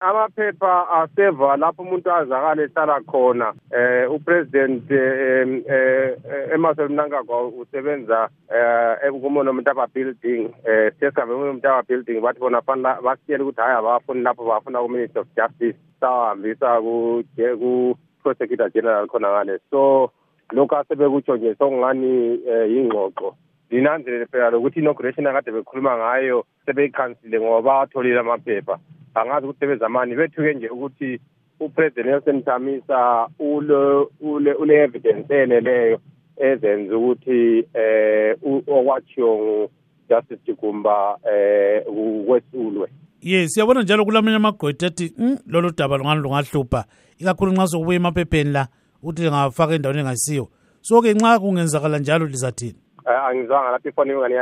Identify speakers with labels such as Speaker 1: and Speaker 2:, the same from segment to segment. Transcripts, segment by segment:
Speaker 1: amaphepha aseva lapho umuntu azakala ehlala khona. Eh upresident eh, eh Emerson Mnangagwa usebenza eh kumono mntaba building eh sesihambe kumono mntaba building. Bathi bona fanele basiyele ukuthi hayi abafuni lapho bafuna ku Minister of Justice sahambisa ku ku prosecutor general khona ngale so lokho asebekutsho nje sokungani yingxoxo. Linanzelele phela lokuthi inauguration akade bekhuluma ngayo sebeyikhansile ngoba bawatholile amaphepha. Angazi ukuthi sebezamani bethuke nje ukuthi upresident Nelson Chamisa ule ule ule evidence eneleyo ezenza ukuthi eh okwachiyo Justice Jigumba eh kwesulwe
Speaker 2: yes siyabona njalo kulamanye amagwetha athi mm, lolu daba lungani lungahlupha? Ikakhulu nxa sokubuya emaphepheni la ukuthi lingafaka endaweni engasiyo. So ke nxa kungenzakala njalo lizathini
Speaker 1: angizwanga lapho ifoni ingane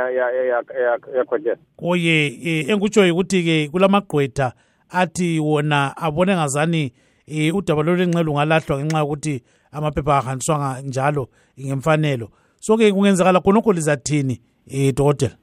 Speaker 1: yakhotshela
Speaker 2: oye um engikutshoyo ukuthi-ke kulamagqwetha athi wona abone ngazani um udaba lolu enxe lungalahlwa ngenxa yokuthi amaphepha ahanjiswanga njalo ngemfanelo. So-ke kungenzakala khonokho lizathini um dokotela?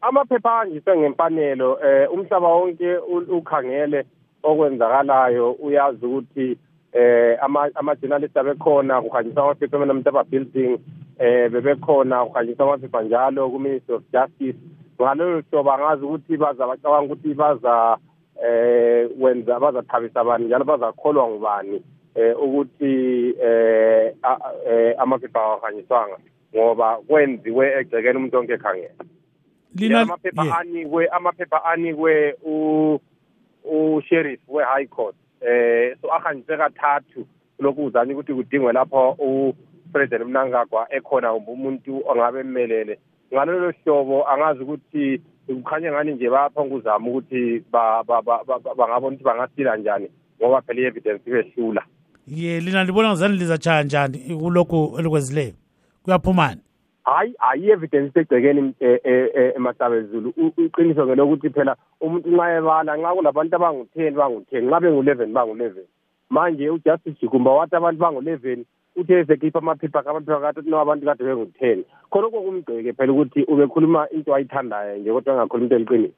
Speaker 1: Amaphepha ahanjiswe ngemfanelo um umhlaba wonke ukhangele okwenzakalayo. Uyazi ukuthi eh ama-journalist abekhona kuhanjiswa amaphepha emanamtaba building eh bebekhona kuhanjiswa amaphepha njalo ku-ministry of justice. Ngalolo hlobo angazi ukuthi baza bacabanga ukuthi baza eh wenza bazathabisa abantu njalo bazakholwa ngubani eh ukuthi eh amaphepha awahanyiswanga ngoba kwenziwe egcekeni umuntu onke ekhangela amaphepha anikwe amaphepha anikwe u-sheriff we-high court eh so ahanjiswe kathathu. Lokhu uzanye ukuthi kudingwe lapho upresident mnangagwa ekhona umuntu ongabe mmelele ngalolo hlobo angazi ukuthi kukhanya ngani nje bayaphonga uzama ukuthi bangabona ukuthi bangasila njani ngoba phela i-evidence ibehlula
Speaker 2: ye lina libona ngazani lizatshaya njani kulokhu elikwenzileyo kuyaphumani
Speaker 1: hayi hayi i-evidence isegcekeni e, e, e, emasabezulu iqiniso ngelokuthi phela umuntu nxa ebala nxa kulabantu abangu-ten bangu-ten nxa bengu-eleven bangu-eleven. Manje ujustice jikumba wathi abantu bangu-eleven uthe esekhipha amaphepha amaphepha kade no abantu kade bengu-ten khonokho kumgceke phela ukuthi ubekhuluma into ayithandayo nje kodwa engakhuluma into eliqiniso